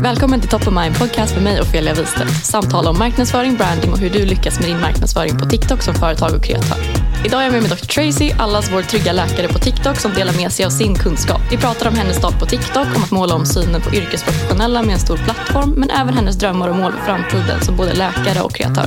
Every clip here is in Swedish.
Mm. Välkommen till Top of Mind podcast med mig Ofelia Wistedt. Samtal om marknadsföring, branding och hur du lyckas med din marknadsföring på TikTok som företag och kreatör. Idag är jag med mig Dr. Tracy, allas vår trygga läkare på TikTok som delar med sig av sin kunskap. Vi pratar om hennes start på TikTok, om att måla om synen på yrkesprofessionella med en stor plattform, men även hennes drömmar och mål för framtiden som både läkare och kreatör.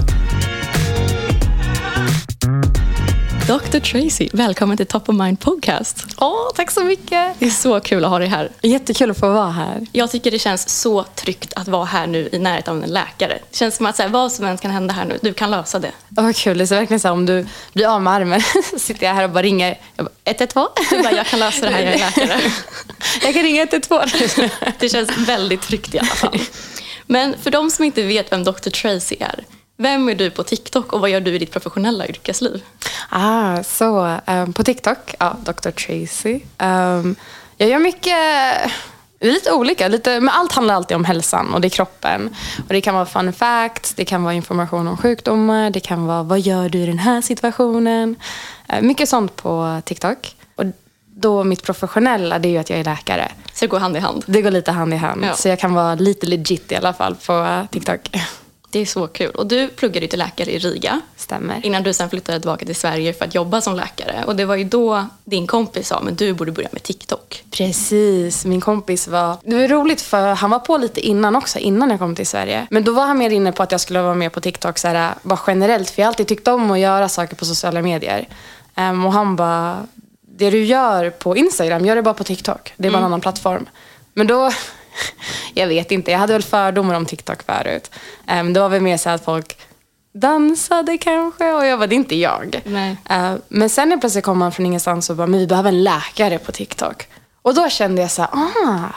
Dr. Tracy, välkommen till Top of Mind podcast. Åh, tack så mycket. Det är så kul att ha dig här. Jättekul att få vara här. Jag tycker det känns så tryggt att vara här nu i närheten av en läkare. Det känns som att så här, vad som än kan hända här nu, du kan lösa det. Åh, vad kul. Det är verkligen så här, om du blir av med armen så sitter jag här och bara ringer. Jag bara, 112? Du bara, jag kan lösa det här, jag är läkare. jag kan ringa 112. Det känns väldigt tryggt i alla fall. Men för de som inte vet vem Dr. Tracy är, vem är du på TikTok och vad gör du i ditt professionella yrkesliv? Ah, så um, på TikTok, ja, Dr. Tracy. Um, jag gör mycket, lite olika, lite, men allt handlar alltid om hälsan och det är kroppen. Och det kan vara fun facts, det kan vara information om sjukdomar, det kan vara vad gör du i den här situationen? Uh, mycket sånt på TikTok. Och då mitt professionella, det är ju att jag är läkare. Så det går hand i hand? Det går lite hand i hand. Ja. Så jag kan vara lite legit i alla fall på TikTok. Det är så kul. Och du pluggade ju till läkare i Riga. Stämmer. Innan du sen flyttade tillbaka till Sverige för att jobba som läkare. Och det var ju då din kompis sa, men du borde börja med TikTok. Precis, min kompis var... Det var roligt för han var på lite innan också, innan jag kom till Sverige. Men då var han mer inne på att jag skulle vara med på TikTok så här, bara generellt. För jag har alltid tyckt om att göra saker på sociala medier. Um, och han bara, det du gör på Instagram, gör det bara på TikTok. Det är bara en annan plattform. Men då... Jag vet inte, jag hade väl fördomar om TikTok förut. Um, det var väl mer så att folk dansade kanske och jag var det är inte jag. Uh, men sen när plötsligt kom han från ingenstans och bara, men vi behöver en läkare på TikTok. Och då kände jag så här, ah,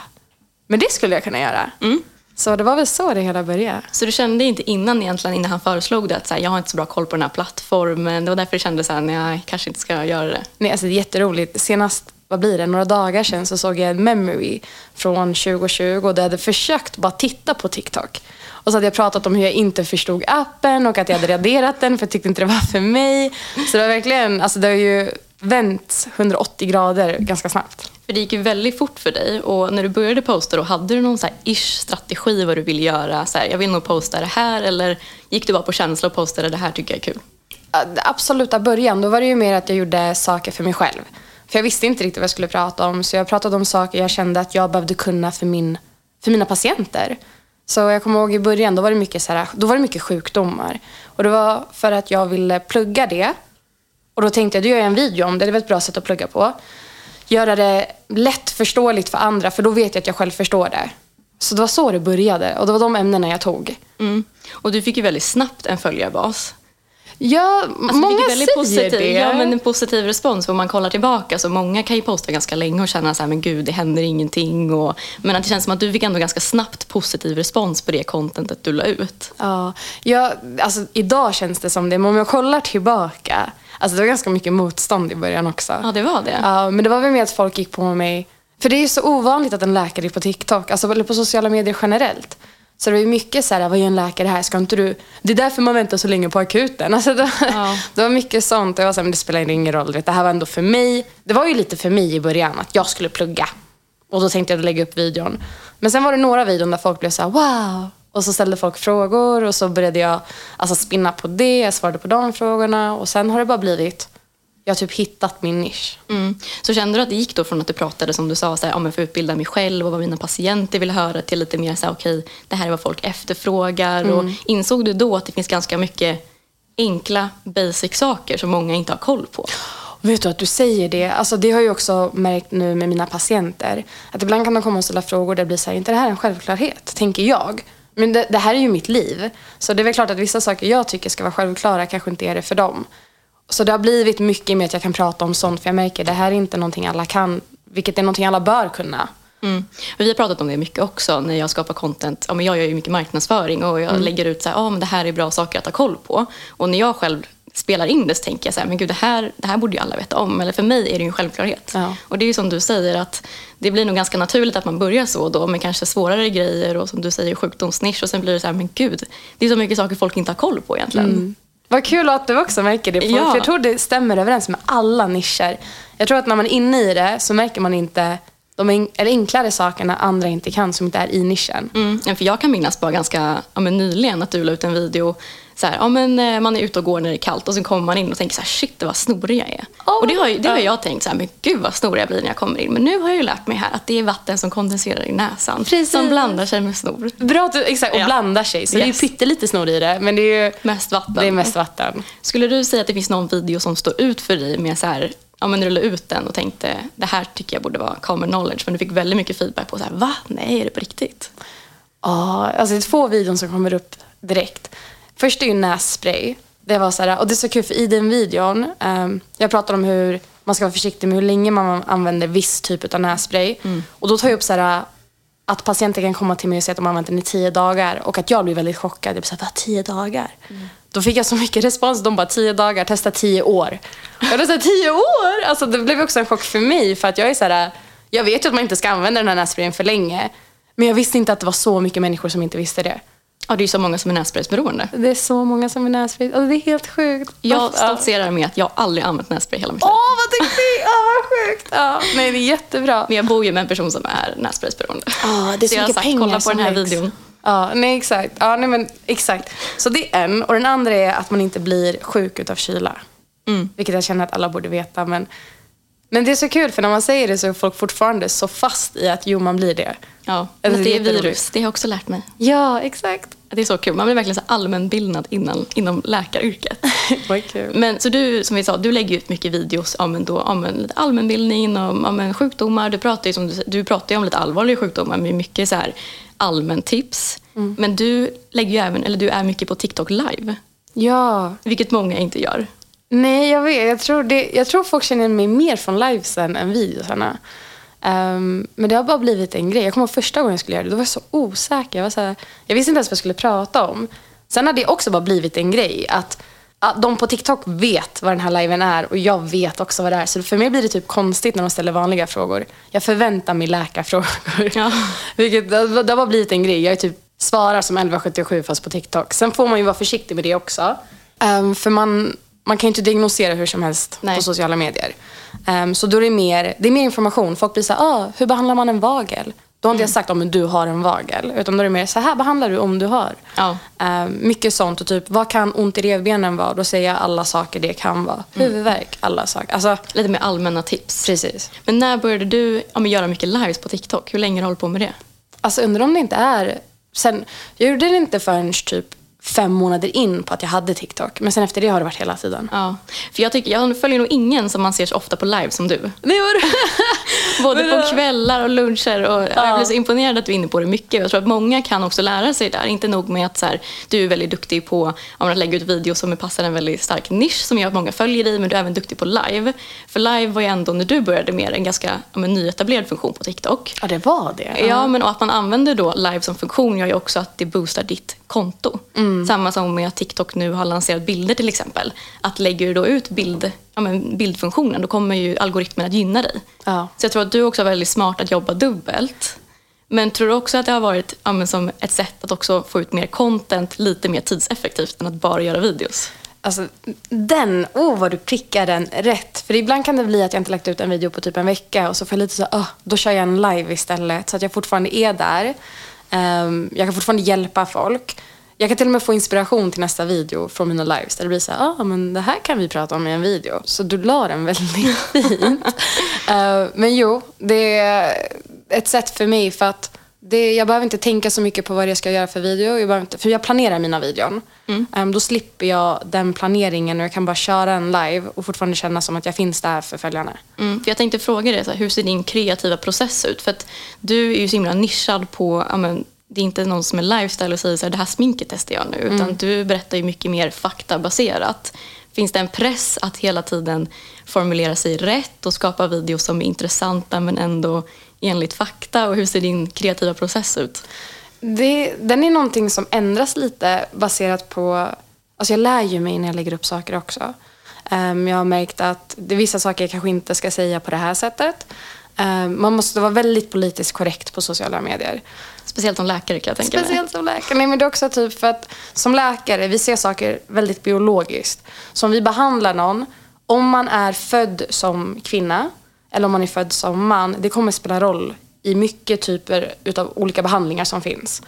men det skulle jag kunna göra. Så det var väl så det hela började. Så du kände inte innan egentligen, innan han föreslog det, att så här, jag har inte så bra koll på den här plattformen. Det var därför du kände så här, nej, jag kanske inte ska göra det. Nej, alltså det är jätteroligt. Senast, vad blir det, några dagar sedan så såg jag en memory från 2020 där jag hade försökt bara titta på TikTok. Och så hade jag pratat om hur jag inte förstod appen och att jag hade raderat den för jag tyckte inte det var för mig. Så det var verkligen, alltså det har ju vänt 180 grader ganska snabbt. För det gick ju väldigt fort för dig och när du började posta då, hade du någon så ish strategi vad du ville göra? Så här, jag vill nog posta det här eller gick du bara på känsla och postade det här tycker jag är kul? Absoluta början, då var det ju mer att jag gjorde saker för mig själv. För jag visste inte riktigt vad jag skulle prata om. Så jag pratade om saker jag kände att jag behövde kunna för, min, för mina patienter. Så jag kommer ihåg i början, då var det mycket, så här, då var det mycket sjukdomar. Och det var för att jag ville plugga det. Och då tänkte jag, då gör jag en video om det. Det är ett bra sätt att plugga på. Göra det lättförståeligt för andra, för då vet jag att jag själv förstår det. Så det var så det började. Och det var de ämnena jag tog. Mm. Och du fick ju väldigt snabbt en följarbas. Ja, Alltså, många väldigt säger positiv, det. Ja, men en positiv respons. Om man kollar tillbaka så många kan ju posta ganska länge och känna så här, men gud, det händer ingenting. Och, men att det känns som att du fick ändå ganska snabbt positiv respons på det contentet du la ut. Ja, jag, alltså, idag känns det som det, men om jag kollar tillbaka. Alltså det var ganska mycket motstånd i början också. Ja, det var det. Ja, men det var väl mer att folk gick på mig. För det är ju så ovanligt att en läkare är på TikTok, alltså, eller på sociala medier generellt. Så det var ju mycket så här, vad gör en läkare här? Ska inte du... Det är därför man väntar så länge på akuten. Alltså det, Ja. det var mycket sånt. Jag var så här, men det spelar ingen roll. Det här var ändå för mig. Det var ju lite för mig i början, att jag skulle plugga. Och då tänkte jag lägga upp videon. Men sen var det några videon där folk blev så här, wow. Och så ställde folk frågor och så började jag alltså, spinna på det. Jag svarade på de frågorna. Och sen har det bara blivit, jag har typ hittat min nisch. Mm. Så kände du att det gick då från att du pratade som du sa, så här, ja, men för att utbilda mig själv och vad mina patienter vill höra till lite mer så här, okej, det här är vad folk efterfrågar. Och insåg du då att det finns ganska mycket enkla basic saker som många inte har koll på? Vet du att du säger det? Alltså det har jag också märkt nu med mina patienter. Att ibland kan de komma och ställa frågor där det blir så här, inte det här en självklarhet? Tänker jag. Men det, det här är ju mitt liv. Så det är väl klart att vissa saker jag tycker ska vara självklara kanske inte är det för dem. Så det har blivit mycket med att jag kan prata om sånt. För jag märker det här är inte någonting alla kan. Vilket är någonting alla bör kunna. Mm. Vi har pratat om det mycket också när jag skapar content. Ja, men jag gör ju mycket marknadsföring och jag lägger ut så här, ja, men det här är bra saker att ha koll på. Och när jag själv spelar in det så tänker jag så här, men gud det här, det här borde ju alla veta om. Eller för mig är det ju en självklarhet. Ja. Och det är ju som du säger att det blir nog ganska naturligt att man börjar så då med kanske svårare grejer och som du säger sjukdomsnisch och sen blir det så här, men gud, det är så mycket saker folk inte har koll på egentligen. Vad kul att du också märker det. Ja. Jag tror det stämmer överens med alla nischer. Jag tror att när man är inne i det så märker man inte de en- eller enklare sakerna andra inte kan som inte är i nischen. Mm, för jag kan minnas bara ganska ja, nyligen att du la ut en video så här, ja, men, eh, man är ute och går när det är kallt och sen kommer man in och tänker så här, shit vad snorig jag är. Oh och det har, ju- det har ja. jag tänkt så här, men gud vad snorig jag blir när jag kommer in. Men nu har jag ju lärt mig här att det är vatten som kondenserar i näsan Precis. som blandar sig med snor. Bra att du, exakt, och Ja. blandar sig. Så det är Yes. ju pyttelite snor i det, men det är ju Mest vatten. det är mest vatten. Skulle du säga att det finns någon video som står ut för dig med så här, ja men la ut den och tänkte det här tycker jag borde vara common knowledge men du fick väldigt mycket feedback på så här, va? Nej, är det på riktigt? Ja, alltså det är två videon som kommer upp direkt. Först är ju nässpray. Det var så här, och det är så kul för i den videon, ehm, jag pratar om hur man ska vara försiktig med hur länge man använder viss typ av nässpray. Och då tar jag upp så här, att patienter kan komma till mig och säga att de har använt den i tio dagar och att jag blir väldigt chockad. Jag blir så här, vad tio dagar? Då fick jag så mycket respons. De bara, tio dagar, testa tio år. Jag var tio år? Alltså det blev också en chock för mig för att jag är så här, jag vet ju att man inte ska använda den här nässprayen för länge. Men jag visste inte att det var så mycket människor som inte visste det. Ja, det är så många som är nässpraysberoende. Det är så många som är nässpray. Alltså, det är helt sjukt. Jag Varför- stoltserar med att jag aldrig använt nässpray hela mitt Åh, liv. vad duktig! Åh, vad sjukt! Ja, nej, det är jättebra. Men jag bor ju med en person som är nässpraysberoende. Ja, det är så jag har sagt, kolla på den här läggs. videon. Ja, nej exakt. Ja, nej, men, exakt. Så det är en. Och den andra är att man inte blir sjuk utav kyla. Mm. Vilket jag känner att alla borde veta. Men, men det är så kul för när man säger det så är folk fortfarande så fast i att jo, man blir det. Ja, men det det är virus. Det har jag också lärt mig. Ja, exakt. Det är så kul. Man blir verkligen så allmänbildad innan, inom läkaryrket. Vad kul. Men så du, som vi sa, du lägger ut mycket videos om, då, om lite allmänbildning, om, om en sjukdomar. Du pratar ju, som du, du pratar om lite allvarliga sjukdomar med mycket så här allmän tips. Mm. Men du lägger ju även, eller du är mycket på TikTok live, Ja. vilket många inte gör. Nej, jag vet. Jag tror, det, jag tror folk känner mig mer från livesen än videosarna. Ehm, men det har bara blivit en grej. Jag kommer ihåg första gången jag skulle göra det, då var jag så osäker. Jag, var så här, jag visste inte ens vad jag skulle prata om. Sen har det också bara blivit en grej. Att, att de på TikTok vet vad den här liven är och jag vet också vad det är. Så för mig blir det typ konstigt när de ställer vanliga frågor. Jag förväntar mig läkarfrågor. Ja. Vilket, det, det har bara blivit en grej. Jag är typ svarar som 1177 fast på TikTok. Sen får man ju vara försiktig med det också. Ehm, för man, man kan ju inte diagnosera hur som helst Nej. på sociala medier. Ehm, så då är det mer, det är mer information. Folk blir så här, ah, hur behandlar man en vagel? Då har inte jag sagt om du har en vagel. Utan då är det mer, så här behandlar du om du har. Ja. Ehm, mycket sånt. Och typ, vad kan ont i revbenen vara? Då säger jag alla saker det kan vara. Huvudvärk, alla saker. Alltså, Lite mer allmänna tips. precis. Men när började du ja, men göra mycket lives på TikTok? Hur länge har du hållit på med det? Alltså undrar om det inte är... Sen, jag gjorde det inte förrän typ fem månader in på att jag hade TikTok. Men sen efter det har det varit hela tiden. Ja. För jag, tycker, jag följer nog ingen som man ser så ofta på live som du. Det var Både på kvällar och luncher. Och ja. Jag blir så imponerad att du är inne på det mycket. Jag tror att många kan också lära sig där. Inte nog med att så här, du är väldigt duktig på att lägga ut videos som passar en väldigt stark nisch som gör att många följer dig, men du är även duktig på live. För live var ju ändå när du började med en ganska ja, nyetablerad funktion på TikTok. Ja, det var det. Ja, men och att man använder då live som funktion gör ju också att det boostar ditt konto. Mm. Samma som med att TikTok nu har lanserat bilder till exempel. Att lägger du då ut bild, ja, men bildfunktionen då kommer ju algoritmen att gynna dig. Ja. Så jag tror att du också är väldigt smart att jobba dubbelt. Men tror du också att det har varit ja, som ett sätt att också få ut mer content lite mer tidseffektivt än att bara göra videos? Alltså, den, oh vad du prickar den rätt. För ibland kan det bli att jag inte lagt ut en video på typ en vecka och så får jag lite så, oh, då kör jag en live istället. Så att jag fortfarande är där. Um, jag kan fortfarande hjälpa folk. Jag kan till och med få inspiration till nästa video från mina lives. Där det blir så här, ah, men det här kan vi prata om i en video. Så du la den väldigt fint. uh, men jo, det är ett sätt för mig för att det, jag behöver inte tänka så mycket på vad jag ska göra för video. Jag inte, för jag planerar mina videon. Mm. Um, då slipper jag den planeringen och jag kan bara köra en live och fortfarande känna som att jag finns där för följarna. Mm. För jag tänkte fråga dig, så här, hur ser din kreativa process ut? För att du är ju så himla nischad på amen, det är inte någon som är lifestyle och säger så här, det här sminket testar jag nu. Utan mm. du berättar ju mycket mer faktabaserat. Finns det en press att hela tiden formulera sig rätt och skapa videos som är intressanta men ändå enligt fakta? Och hur ser din kreativa process ut? Det, den är någonting som ändras lite baserat på... Alltså jag lär ju mig när jag lägger upp saker också. Um, jag har märkt att det är vissa saker jag kanske inte ska säga på det här sättet. Um, man måste vara väldigt politiskt korrekt på sociala medier. Speciellt som läkare kan jag tänka mig. Som läkare. Nej, men det är också typ för att som läkare, vi ser saker väldigt biologiskt. Så om vi behandlar någon, om man är född som kvinna eller om man är född som man, det kommer spela roll i mycket typer utav olika behandlingar som finns.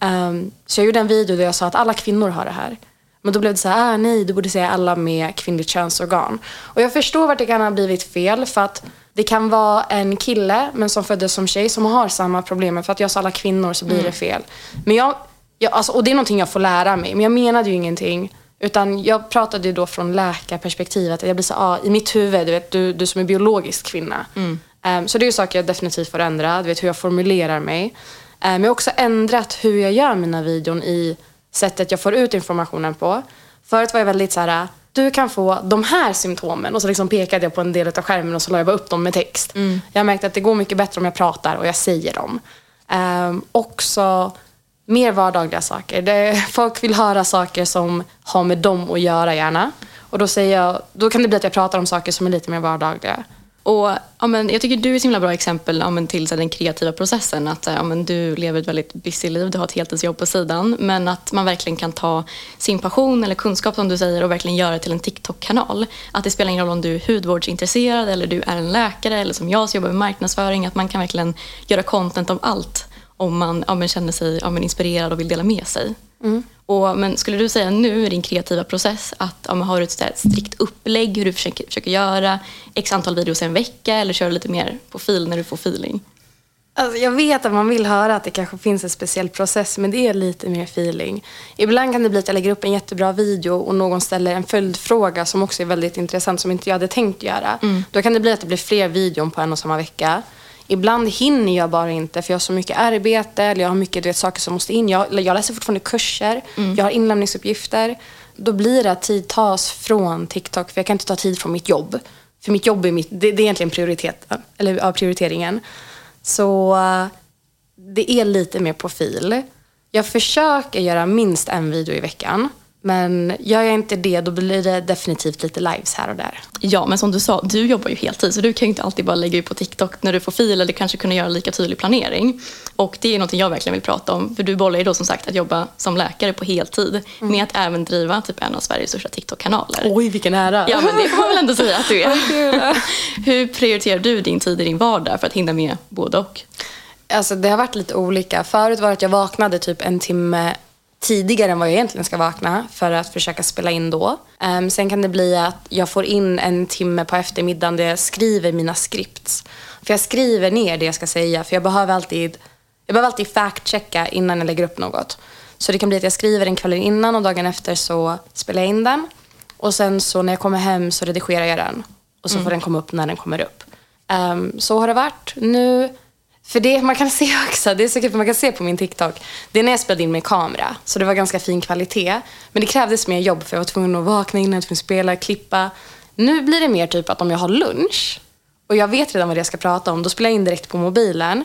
Um, så jag gjorde en video där jag sa att alla kvinnor har det här. Men då blev det så här, ah, nej, du borde säga alla med kvinnligt könsorgan. Och jag förstår vart det kan ha blivit fel för att det kan vara en kille, men som föddes som tjej, som har samma problem. För att jag sa alla kvinnor så blir mm. det fel. Men jag, jag, alltså, och det är någonting jag får lära mig. Men jag menade ju ingenting. Utan jag pratade ju då från läkarperspektivet. Jag blir så, ah, i mitt huvud, du vet, du, du som är biologisk kvinna. Mm. Um, så det är ju saker jag definitivt får ändra. Du vet hur jag formulerar mig. Um, jag har också ändrat hur jag gör mina videon i sättet jag får ut informationen på. Förut var jag väldigt så här, du kan få de här symptomen och så liksom pekade jag på en del av skärmen och så la jag bara upp dem med text. Mm. Jag har märkt att det går mycket bättre om jag pratar och jag säger dem. Um, också mer vardagliga saker. Det, folk vill höra saker som har med dem att göra gärna. Och då, säger jag, då kan det bli att jag pratar om saker som är lite mer vardagliga. Och, ja, men, jag tycker du är ett himla bra exempel ja, men, till så, den kreativa processen. Att ja, men, Du lever ett väldigt busy liv, du har ett heltidsjobb på sidan. Men att man verkligen kan ta sin passion eller kunskap som du säger och verkligen göra det till en TikTok-kanal. Att det spelar ingen roll om du är hudvårdsintresserad eller du är en läkare eller som jag som jobbar med marknadsföring. Att man kan verkligen göra content av allt om man ja, men känner sig ja, men inspirerad och vill dela med sig. Mm. Och, men skulle du säga nu i din kreativa process att ja, har du ett strikt upplägg hur du försöker, försöker göra x antal videos en vecka eller kör lite mer på fil när du får feeling? Alltså, jag vet att man vill höra att det kanske finns en speciell process men det är lite mer feeling. Ibland kan det bli att jag lägger upp en jättebra video och någon ställer en följdfråga som också är väldigt intressant som inte jag hade tänkt göra. Mm. Då kan det bli att det blir fler videon på en och samma vecka. Ibland hinner jag bara inte för jag har så mycket arbete eller jag har mycket vet, saker som måste in. Jag, jag läser fortfarande kurser, mm. jag har inlämningsuppgifter. Då blir det att tid tas från TikTok för jag kan inte ta tid från mitt jobb. För mitt jobb är, mitt, det, det är egentligen prioriteten, eller, ja, prioriteringen. Så det är lite mer profil. Jag försöker göra minst en video i veckan. Men gör jag inte det, då blir det definitivt lite lives här och där. Ja, men som du sa, du jobbar ju heltid så du kan ju inte alltid bara lägga ut på TikTok när du får fil eller kanske kunna göra lika tydlig planering. Och det är något jag verkligen vill prata om. För du bollar ju då som sagt att jobba som läkare på heltid mm. med att även driva typ en av Sveriges största TikTok-kanaler. Oj, vilken ära! Ja, men det får man väl ändå säga att du är. Hur prioriterar du din tid i din vardag för att hinna med både och? Alltså, det har varit lite olika. Förut var det att jag vaknade typ en timme tidigare än vad jag egentligen ska vakna för att försöka spela in då. Um, sen kan det bli att jag får in en timme på eftermiddagen där jag skriver mina scripts. För jag skriver ner det jag ska säga för jag behöver alltid, jag behöver alltid fact-checka innan jag lägger upp något. Så det kan bli att jag skriver en kvällen innan och dagen efter så spelar jag in den. Och sen så när jag kommer hem så redigerar jag den. Och så mm. får den komma upp när den kommer upp. Ehm, så har det varit. Nu, för det man kan se också, det är så kul för man kan se på min TikTok, det är när jag spelade in med kamera. Så det var ganska fin kvalitet. Men det krävdes mer jobb för jag var tvungen att vakna innan, jag spela, klippa. Nu blir det mer typ att om jag har lunch och jag vet redan vad jag ska prata om, då spelar jag in direkt på mobilen.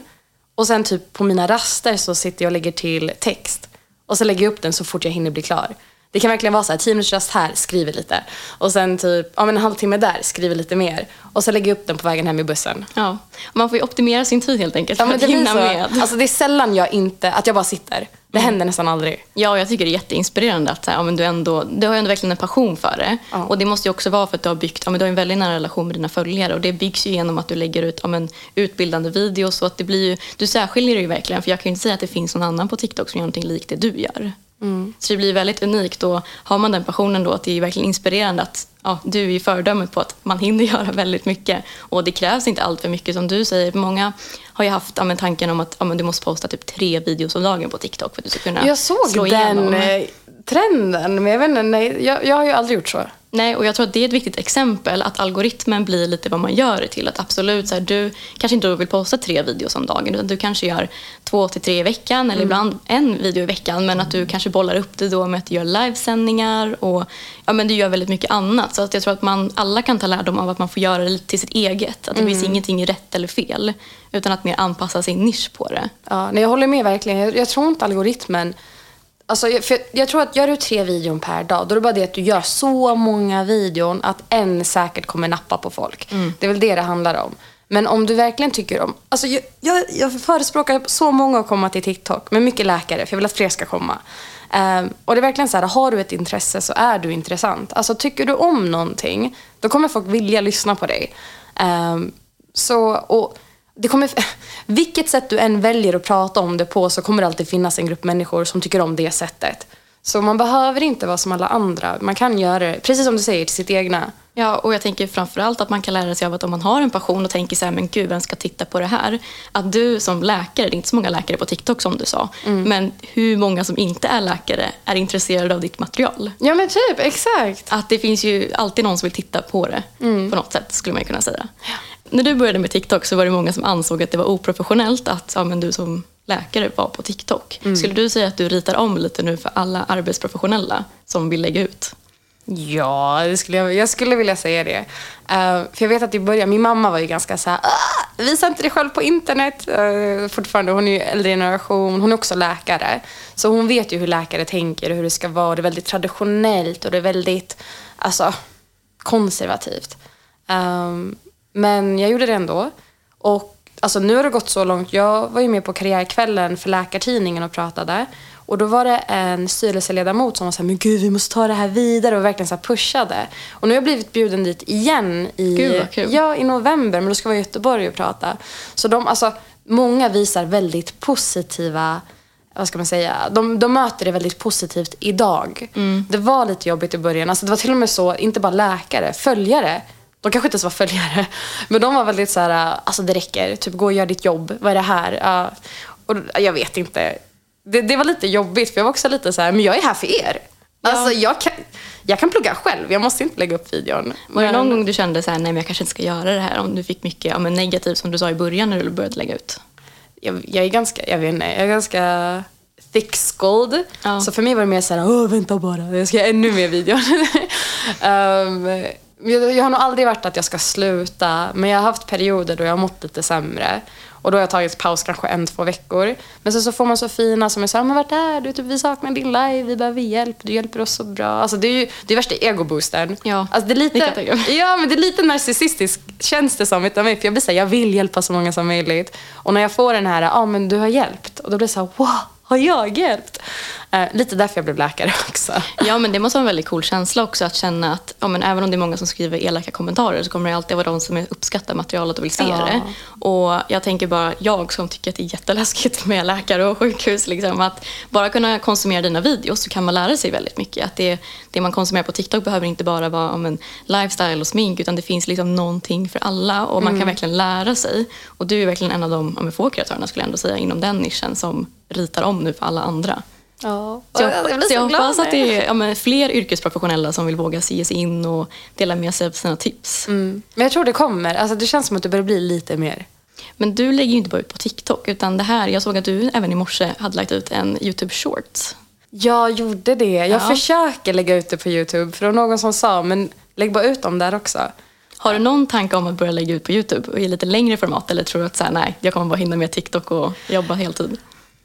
Och sen typ på mina raster så sitter jag och lägger till text. Och så lägger jag upp den så fort jag hinner bli klar. Det kan verkligen vara så här, tio minuters rast här, skriver lite. Och sen typ, ja men en halvtimme där, skriver lite mer. Och så lägger jag upp den på vägen hem i bussen. Ja, man får ju optimera sin tid helt enkelt Ja, för att hinna med. Alltså det är sällan jag inte, att jag bara sitter. Det händer nästan aldrig. Ja, och jag tycker det är jätteinspirerande att så här, ja, men du, ändå, du har ju ändå verkligen en passion för det. Ja. Och det måste ju också vara för att du har byggt, ja, men du har en väldigt nära relation med dina följare och det byggs ju genom att du lägger ut ja, men, utbildande videos så att det blir ju, du särskiljer dig ju verkligen för jag kan ju inte säga att det finns någon annan på TikTok som gör någonting likt det du gör. Så det blir väldigt unikt och har man den passionen då att det är verkligen inspirerande att ja, du är ju föredömet på att man hinner göra väldigt mycket och det krävs inte allt för mycket som du säger. Många har ju haft ja, tanken om att ja, men, du måste posta typ tre videos om dagen på TikTok för att du ska kunna Jag såg slå den igenom. eh, trenden, men jag vet inte, nej, jag, jag har ju aldrig gjort så. Nej, och jag tror att det är ett viktigt exempel att algoritmen blir lite vad man gör det till. Att absolut, så här, du kanske inte vill posta tre videos om dagen utan du kanske gör två till tre i veckan eller ibland en video i veckan men att du kanske bollar upp det då med att du gör livesändningar och ja, men du gör väldigt mycket annat. Så att jag tror att man, alla kan ta lärdom av att man får göra det lite till sitt eget. Att det finns ingenting rätt eller fel utan att mer anpassa sin nisch på det. Ja, nej, jag håller med verkligen. Jag, jag tror inte algoritmen... Alltså, jag, för jag tror att gör du tre videon per dag, då är det bara det att du gör så många videon att en säkert kommer nappa på folk. Det är väl det det handlar om. Men om du verkligen tycker om... Alltså jag, jag, jag förespråkar så många att komma till TikTok, med mycket läkare, för jag vill att fler ska komma. Ehm, och det är verkligen så här, har du ett intresse så är du intressant. Alltså tycker du om någonting, då kommer folk vilja lyssna på dig. Ehm, så, och det kommer, vilket sätt du än väljer att prata om det på så kommer det alltid finnas en grupp människor som tycker om det sättet. Så man behöver inte vara som alla andra. Man kan göra det, precis som du säger, till sitt egna. Ja, och jag tänker framförallt att man kan lära sig av att om man har en passion och tänker så här, men gud, vem ska titta på det här? Att du som läkare, det är inte så många läkare på TikTok som du sa, men hur många som inte är läkare är intresserade av ditt material? Ja men typ, exakt. Att det finns ju alltid någon som vill titta på det på något sätt, skulle man kunna säga. När du började med TikTok så var det många som ansåg att det var oprofessionellt att ja, men du som läkare var på TikTok. Skulle du säga att du ritar om lite nu för alla arbetsprofessionella som vill lägga ut? Ja, det skulle jag, jag skulle vilja säga det. Eh, för jag vet att i början, min mamma var ju ganska så här, "Ah, visa inte dig själv på internet. Uh, fortfarande, hon är ju äldre generation, hon är också läkare. Så hon vet ju hur läkare tänker och hur det ska vara. Det är väldigt traditionellt och det är väldigt, alltså, konservativt. Ehm, men jag gjorde det ändå. Och alltså, nu har det gått så långt. Jag var ju med på Karriärkvällen för Läkartidningen och pratade. Och då var det en styrelseledamot som var såhär, men gud vi måste ta det här vidare och verkligen så här pushade. Och nu har jag blivit bjuden dit igen i, Gud, ja, i november, men då ska jag vara i Göteborg och prata. Så de, alltså, många visar väldigt positiva vad ska man säga, de, de möter det väldigt positivt idag. Det var lite jobbigt i början. Alltså, det var till och med så, inte bara läkare, följare. De kanske inte ens var följare. Men de var väldigt så här, alltså det räcker. Typ gå och gör ditt jobb. Vad är det här? Ja. Och jag vet inte. Det, det var lite jobbigt för jag var också lite så här, men jag är här för er. Alltså jag kan, jag kan plugga själv. Jag måste inte lägga upp videon. Var det någon gång du kände så här, nej men jag kanske inte ska göra det här om du fick mycket ja, men negativt som du sa i början när du började lägga ut? jag, jag är ganska, jag vet inte, jag är ganska thick-skulled. Ja. Så för mig var det mer såhär, åh vänta bara, jag ska göra ännu mer videor. um, jag, har nog aldrig varit att jag ska sluta, men jag har haft perioder då jag har mått lite sämre. Och då har jag tagit paus kanske en, två veckor. Men sen så får man så fina som är såhär, men vart är du? Typ, vi saknar din live, vi behöver hjälp, du hjälper oss så bra. Alltså det är ju det är värsta egoboosten. Ja, alltså, det är lite. Ja, men det är lite narcissistiskt känns det som utav mig. För jag blir såhär, jag vill hjälpa så många som möjligt. Och när jag får den här, ja ah, men du har hjälpt. Och då blir det såhär, wow, har jag hjälpt? Eh, lite därför jag blev läkare också. Ja, men det måste vara en väldigt cool känsla också att känna att ja, men även om det är många som skriver elaka kommentarer så kommer det alltid vara de som uppskattar materialet och vill se Ja. det. Och jag tänker bara, jag som tycker att det är jätteläskigt med läkare och sjukhus, liksom, att bara kunna konsumera dina videos så kan man lära sig väldigt mycket. Att det, det man konsumerar på TikTok behöver inte bara vara om en lifestyle och smink utan det finns liksom någonting för alla och man kan verkligen lära sig. Och du är verkligen en av de få kreatörerna skulle jag ändå säga inom den nischen som ritar om nu för alla andra. Ja. Så jag, jag blir så jag glad hoppas att det är ja, men fler yrkesprofessionella som vill våga ge sig in och dela med sig av sina tips. Mm. Men jag tror det kommer. Alltså, det känns som att det börjar bli lite mer. Men du lägger ju inte bara ut på TikTok, utan det här, jag såg att du även i morse hade lagt ut en YouTube Shorts. Jag gjorde det. Jag Ja. försöker lägga ut det på YouTube. För det var någon som sa, men lägg bara ut dem där också. Har du någon tanke om att börja lägga ut på YouTube i lite längre format? Eller tror du att så här, nej, jag kommer bara hinna med TikTok och jobba heltid?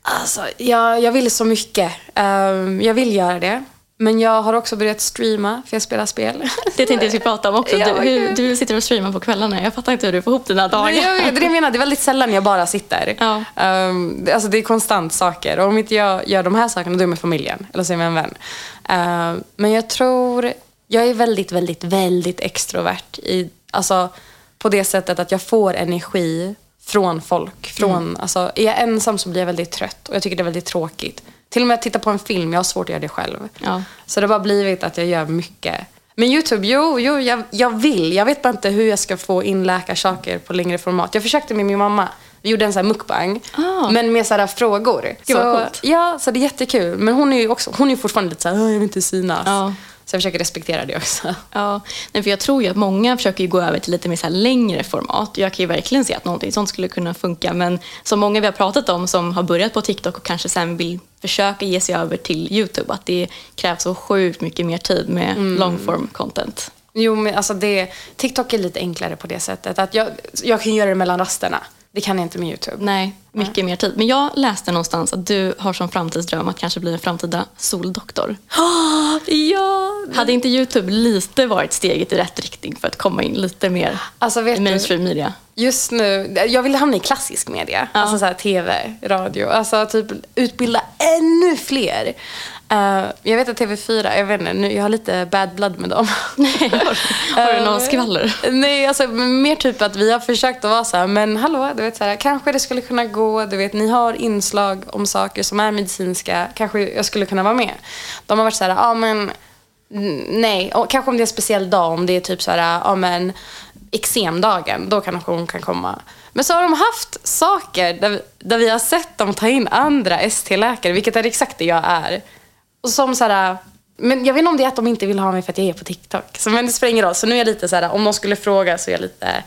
Alltså, jag, jag vill så mycket. Ehm, jag vill göra det. Men jag har också börjat streama, för jag spelar spel. Det tänkte jag skulle prata om också. Du, hur, du sitter och streamar på kvällarna. Jag fattar inte hur du får ihop dina dagar. Jag vet, det jag menar. Det är väldigt sällan jag bara sitter. Ja. Det- alltså det är konstant saker. Och om inte jag gör de här sakerna, då är jag med familjen. Eller så är jag med en vän. Ehm, men jag tror... Jag är väldigt, väldigt, väldigt extrovert. I, alltså, på det sättet att jag får energi från folk. Från, alltså, är jag ensam så blir jag väldigt trött. Och jag tycker det är väldigt tråkigt. Till och med att titta på en film, jag har svårt att göra det själv. Ja. Så det har bara blivit att jag gör mycket. Men YouTube, jo, jo jag, jag vill. Jag vet bara inte hur jag ska få in läkarsaker på längre format. Jag försökte med min mamma. Vi gjorde en sån här mukbang. Ah. Men med sådana frågor. Gud, så, coolt. Ja, så det är jättekul. Men hon är ju också, hon är fortfarande lite såhär, jag vill inte synas. Ja. Så jag försöker respektera det också. Ja, nej, för jag tror ju att många försöker gå över till lite mer så här längre format. Jag kan ju verkligen se att någonting sånt skulle kunna funka. Men som många vi har pratat om som har börjat på TikTok och kanske sen vill försöka ge sig över till YouTube. Att det krävs så sjukt mycket mer tid med Mm. long form content. Jo, men alltså det, TikTok är lite enklare på det sättet. Att jag, jag kan göra det mellan rasterna. Det kan inte med YouTube. Nej, mycket mer tid. Men jag läste någonstans att du har som framtidsdröm att kanske bli en framtida soldoktor. Ja! Hade inte YouTube lite varit steget i rätt riktning för att komma in lite mer Alltså vet i du, mainstream media? Just nu, jag vill hamna i klassisk media. Alltså så här, tv, radio. Alltså typ utbilda ännu fler. Eh, jag vet att TV4, jag vet inte, nu, jag har lite bad blood med dem. Nej, har, du någon Eh, skvaller? Nej, alltså mer typ att vi har försökt att vara så här, men hallå, du vet så här, kanske det skulle kunna gå, du vet, ni har inslag om saker som är medicinska, kanske jag skulle kunna vara med. De har varit så här, ja men mm, nej, och kanske om det är en speciell dag, om det är typ så här, ja men eksemdagen, då kanske hon kan komma. Men så har de haft saker där vi, där vi har sett dem ta in andra ST-läkare, vilket är exakt det jag är. Och som så här, men jag vet inte om det är att de inte vill ha mig för att jag är på TikTok. Så, men det spelar ingen roll. Så nu är jag lite så här, om de skulle fråga så är jag lite,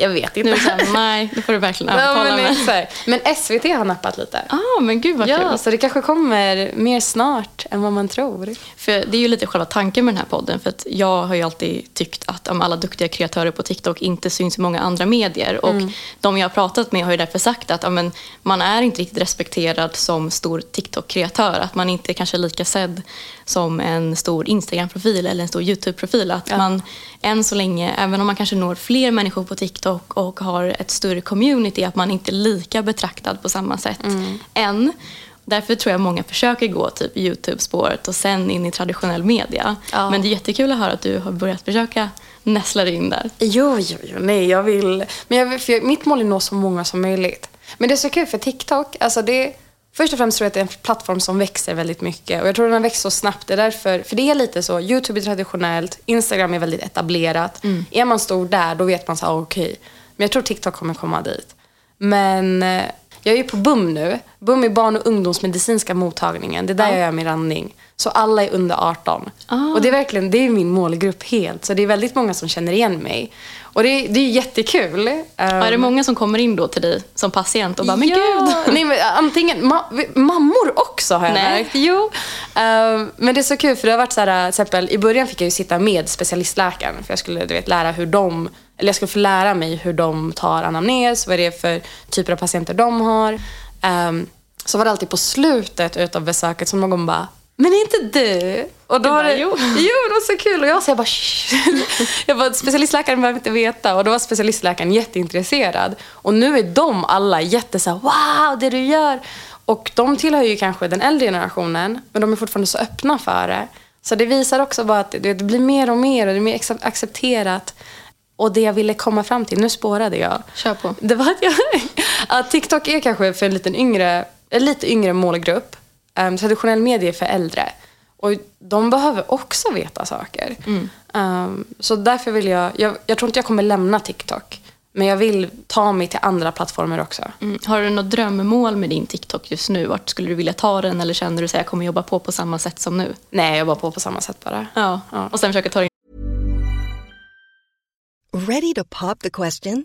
jag vet inte. Nu är det nej, det får du verkligen ja, övertala men, mig. men SVT har nappat lite. Ah, men gud vad Ja, kul. så det kanske kommer mer snart än vad man tror. För det är ju lite själva tanken med den här podden. För att jag har ju alltid tyckt att om alla duktiga kreatörer på TikTok inte syns i många andra medier. Och de jag har pratat med har ju därför sagt att ja, men, man är inte riktigt respekterad som stor TikTok-kreatör. Att man inte är kanske lika sedd som en stor Instagram-profil eller en stor YouTube-profil. Att man än så länge, även om man kanske når fler människor på TikTok och har ett större community, att man inte är lika betraktad på samma sätt än. Därför tror jag många försöker gå typ YouTube-spåret och sen in i traditionell media. Ja. Men det är jättekul att höra att du har börjat försöka näsla dig in där. Jo, jo, jo, nej, jag vill... Men jag, vill- för jag, mitt mål är att nå så många som möjligt. Men det är så kul för TikTok, alltså det... Först och främst tror jag att det är en plattform som växer väldigt mycket. Och jag tror den har växt så snabbt. Det är därför, för det är lite så, YouTube är traditionellt, Instagram är väldigt etablerat. Är man stor där, då vet man så ah, okej. Men jag tror TikTok kommer komma dit. Men eh, jag är ju på BUM nu. BUM är barn och ungdomsmedicinska mottagningen. Det är där jag gör min randning. Så alla är under 18. Och det är verkligen, det är min målgrupp helt. Så det är väldigt många som känner igen mig. Och det, är- det är jättekul. Och är det många som kommer in då till dig som patient och bara, men ja. gud! Nej, men antingen ma- mammor också har jag Nej. märkt. Jo. Ehm, men det är så kul för det har varit så här, till exempel, i början fick jag ju sitta med specialistläkaren för jag skulle du vet, lära hur de, eller jag skulle få lära mig hur de tar anamnes, vad det är för typer av patienter de har. Ehm, så var det alltid på slutet utav besöket som någon bara men är inte du? Och då var det, jo. jo, det var så kul. Och jag, så jag bara, jag bara, specialistläkaren behöver inte veta. Och då var specialistläkaren jätteintresserad. Och nu är de alla jätte så här, wow, det du gör. Och de tillhör ju kanske den äldre generationen, men de är fortfarande så öppna för det. Så det visar också bara att det, blir mer och mer och det är mer accept- accepterat. Och det jag ville komma fram till, nu spårade jag. Kör på. Det var att, jag, att TikTok är kanske för en liten yngre, en lite yngre målgrupp. Um, traditionell media är för äldre. Och de behöver också veta saker. Um, så därför vill jag, jag, jag tror inte jag kommer lämna TikTok. Men jag vill ta mig till andra plattformar också. Mm. Har du något drömmål med din TikTok just nu? Vart skulle du vilja ta den eller känner du att jag kommer jobba på på samma sätt som nu? Nej, jag jobbar på på samma sätt bara. Ja, och sen försöka ta in Ready to pop the question?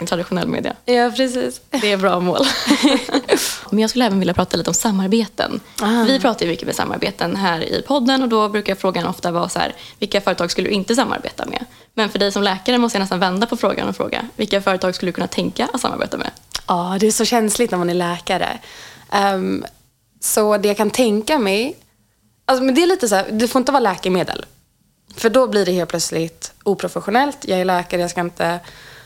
Traditionell media. Ja, precis. Det är bra mål. Men jag skulle även vilja prata lite om samarbeten. Ah. Vi pratar ju mycket med samarbeten här i podden och då brukar frågan ofta vara så här, vilka företag skulle du inte samarbeta med? Men för dig som läkare måste jag nästan vända på frågan och fråga, vilka företag skulle du kunna tänka att samarbeta med? Ja, det är så känsligt när man är läkare. Ehm, så det jag kan tänka mig, alltså, men det är lite så här, det får inte vara läkemedel. För då blir det helt plötsligt oprofessionellt. Jag är läkare, jag ska inte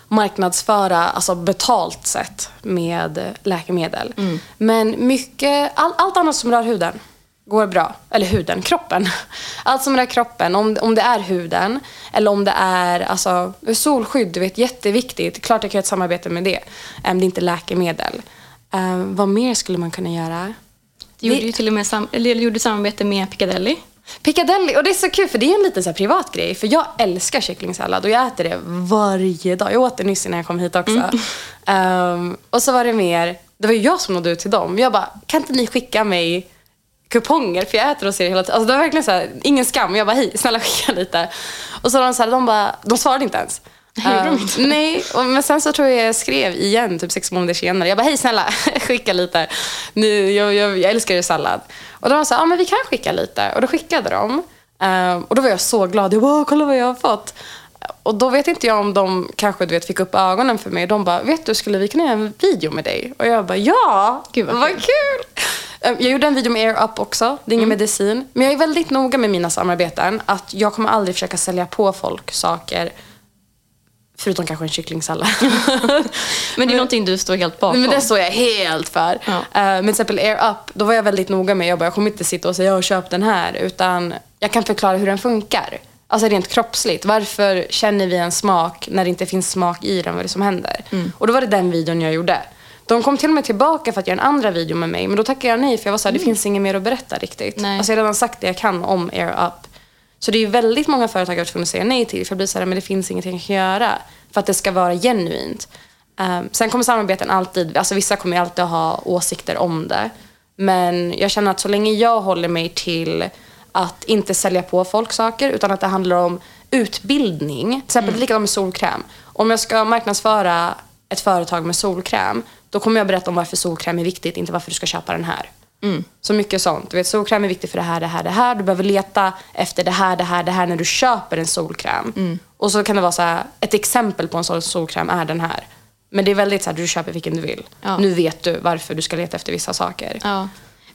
marknadsföra alltså betalt sett med läkemedel. Men mycket, all, allt annat som rör huden går bra. Eller huden, kroppen. Allt som rör kroppen. Om, om det är huden eller om det är alltså, solskydd, du vet, jätteviktigt. Klart jag kan göra ett samarbete med det. Det är inte läkemedel. Vad mer skulle man kunna göra? Du gjorde ju till och med sam- eller, gjorde samarbete med Piccadilly. Piccadilly, och det är så kul för det är en liten så privat grej. För jag älskar kycklingsallad och jag äter det varje dag. Jag åt det nyss innan jag kom hit också. Ehm, och så var det mer, det var ju jag som nådde ut till dem. Jag bara, kan inte ni skicka mig kuponger? För jag äter hos er hela tiden. Alltså det var verkligen så här, ingen skam. Jag bara, hej, snälla skicka lite. Och så var de så här, de bara, de svarade inte ens. Ehm, nej, och, men sen så tror jag jag skrev igen typ sex månader senare. Jag bara, hej snälla, skicka lite. Nu, jag, jag, jag älskar ju sallad. Och de sa, ja men vi kan skicka lite. Och då skickade de. Ehm, och då var jag så glad. Jag bara, kolla vad jag har fått. Och då vet inte jag om de kanske du vet, fick upp ögonen för mig. De bara, vet du, skulle vi kunna göra en video med dig? Och jag bara, ja! Gud, vad vad kul! Ehm, Jag gjorde en video med Air Up också. Det är ingen medicin. Men jag är väldigt noga med mina samarbeten. Att jag kommer aldrig försöka sälja på folk saker. Förutom kanske en kycklingsallad. Men det är någonting du står helt bakom. Men det står jag helt för. Ja. Eh, men till exempel Air Up, då var jag väldigt noga med, jag bara, jag kommer inte sitta och säga, jag har köpt den här. Utan jag kan förklara hur den funkar. Alltså rent kroppsligt. Varför känner vi en smak när det inte finns smak i den? Vad är det som händer? Mm. Och då var det den videon jag gjorde. De kom till och med tillbaka för att göra en andra video med mig. Men då tackade jag nej för jag var såhär, det finns inget mer att berätta riktigt. Mm. Nej. Alltså jag har redan sagt det jag kan om Air Up. Så det är väldigt många företag jag har varit tvungen att säga nej till. För jag blir såhär, men det finns ingenting jag kan göra. För att det ska vara genuint. Um, sen kommer samarbeten alltid, alltså vissa kommer alltid ha åsikter om det. Men jag känner att så länge jag håller mig till att inte sälja på folk saker utan att det handlar om utbildning. Till exempel likadant med solkräm. Om jag ska marknadsföra ett företag med solkräm då kommer jag berätta om varför solkräm är viktigt, inte varför du ska köpa den här. Så mycket sånt. Du vet, solkräm är viktigt för det här, det här, det här. Du behöver leta efter det här, det här, det här när du köper en solkräm. Och så kan det vara så här, ett exempel på en sån solkräm är den här. Men det är väldigt så här, du köper vilken du vill. Ja. Nu vet du varför du ska leta efter vissa saker. Ja.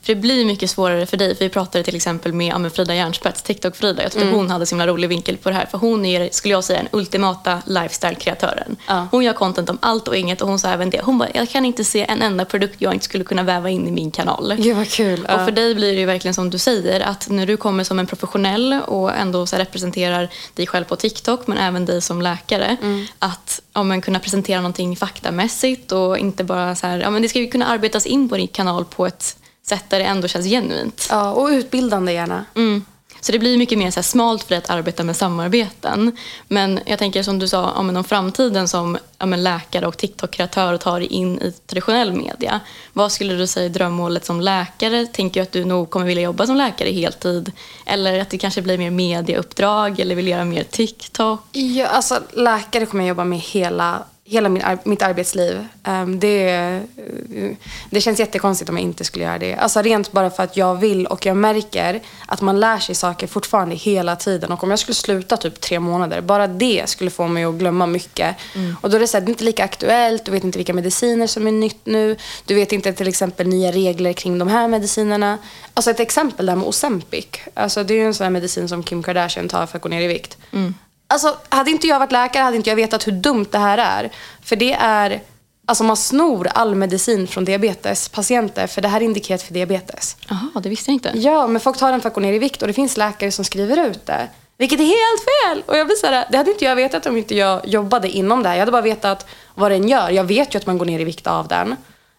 För det blir mycket svårare för dig. För vi pratade till exempel med ja, Frida Järnspets, TikTok-Frida. Jag tyckte hon hade så himla rolig vinkel på det här. För hon är, skulle jag säga, den ultimata lifestyle-kreatören. Ja. Hon gör content om allt och inget och hon sa även det. Hon bara, jag kan inte se en enda produkt jag inte skulle kunna väva in i min kanal. Gud vad kul. Och för dig blir det ju verkligen som du säger, att när du kommer som en professionell och ändå så representerar dig själv på TikTok, men även dig som läkare, att ja, men kunna presentera någonting faktamässigt och inte bara så här, ja men det ska ju kunna arbetas in på din kanal på ett sätt där det ändå känns genuint. Ja, och utbildande gärna. Mm. Så det blir mycket mer så smalt för dig att arbeta med samarbeten. Men jag tänker som du sa om, om framtiden som läkare och TikTok-kreatör och tar dig in i traditionell media. Vad skulle du säga är drömmålet som läkare? Tänker du att du nog kommer vilja jobba som läkare heltid? Eller att det kanske blir mer mediauppdrag eller vill göra mer TikTok? Ja, alltså läkare kommer jag jobba med hela hela min, mitt arbetsliv. Um, det, det känns jättekonstigt om jag inte skulle göra det. Alltså rent bara för att jag vill och jag märker att man lär sig saker fortfarande hela tiden. Och om jag skulle sluta typ tre månader, bara det skulle få mig att glömma mycket. Mm. Och då är det, så här, det är inte lika aktuellt, du vet inte vilka mediciner som är nytt nu. Du vet inte till exempel nya regler kring de här medicinerna. Alltså ett exempel där med Ozempic. Alltså det är ju en sån medicin som Kim Kardashian tar för att gå ner i vikt. Mm. Alltså, hade inte jag varit läkare hade inte jag vetat hur dumt det här är. För det är, alltså man snor all medicin från diabetespatienter för det här är indikerat för diabetes. Jaha, det visste jag inte. Ja, men folk tar den för att gå ner i vikt och det finns läkare som skriver ut det. Vilket är helt fel! Och jag blir så här, det hade inte jag vetat om inte jag jobbade inom det här. Jag hade bara vetat vad den gör. Jag vet ju att man går ner i vikt av den.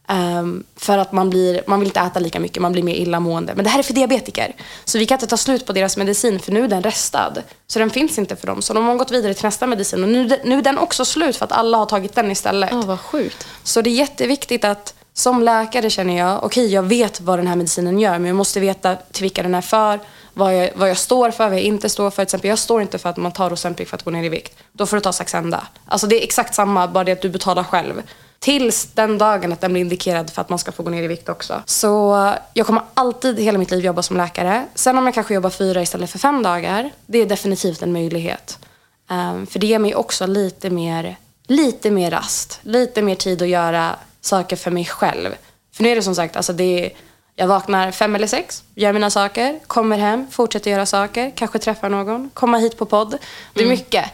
Um, för att man, blir, man vill inte äta lika mycket, man blir mer illamående. Men det här är för diabetiker. Så vi kan inte ta slut på deras medicin för nu är den restad. Så den finns inte för dem. Så de har gått vidare till nästa medicin och nu, nu är den också slut för att alla har tagit den istället. Ja, oh, vad sjukt. Så det är jätteviktigt att som läkare känner jag, okej okay, jag vet vad den här medicinen gör men jag måste veta till vilka den är för, vad jag, vad jag står för, vad jag inte står för. Till exempel, jag står inte för att man tar Ozempic för att gå ner i vikt. Då får du ta Saxenda. Alltså det är exakt samma, bara det att du betalar själv. Tills den dagen att den blir indikerad för att man ska få gå ner i vikt också. Så jag kommer alltid hela mitt liv jobba som läkare. Sen om jag kanske jobbar fyra istället för fem dagar, det är definitivt en möjlighet. Um, för det ger mig också lite mer, lite mer rast. Lite mer tid att göra saker för mig själv. För nu är det som sagt, alltså det är, jag vaknar fem eller sex, gör mina saker, kommer hem, fortsätter göra saker, kanske träffar någon, komma hit på podd. Det är mm. mycket.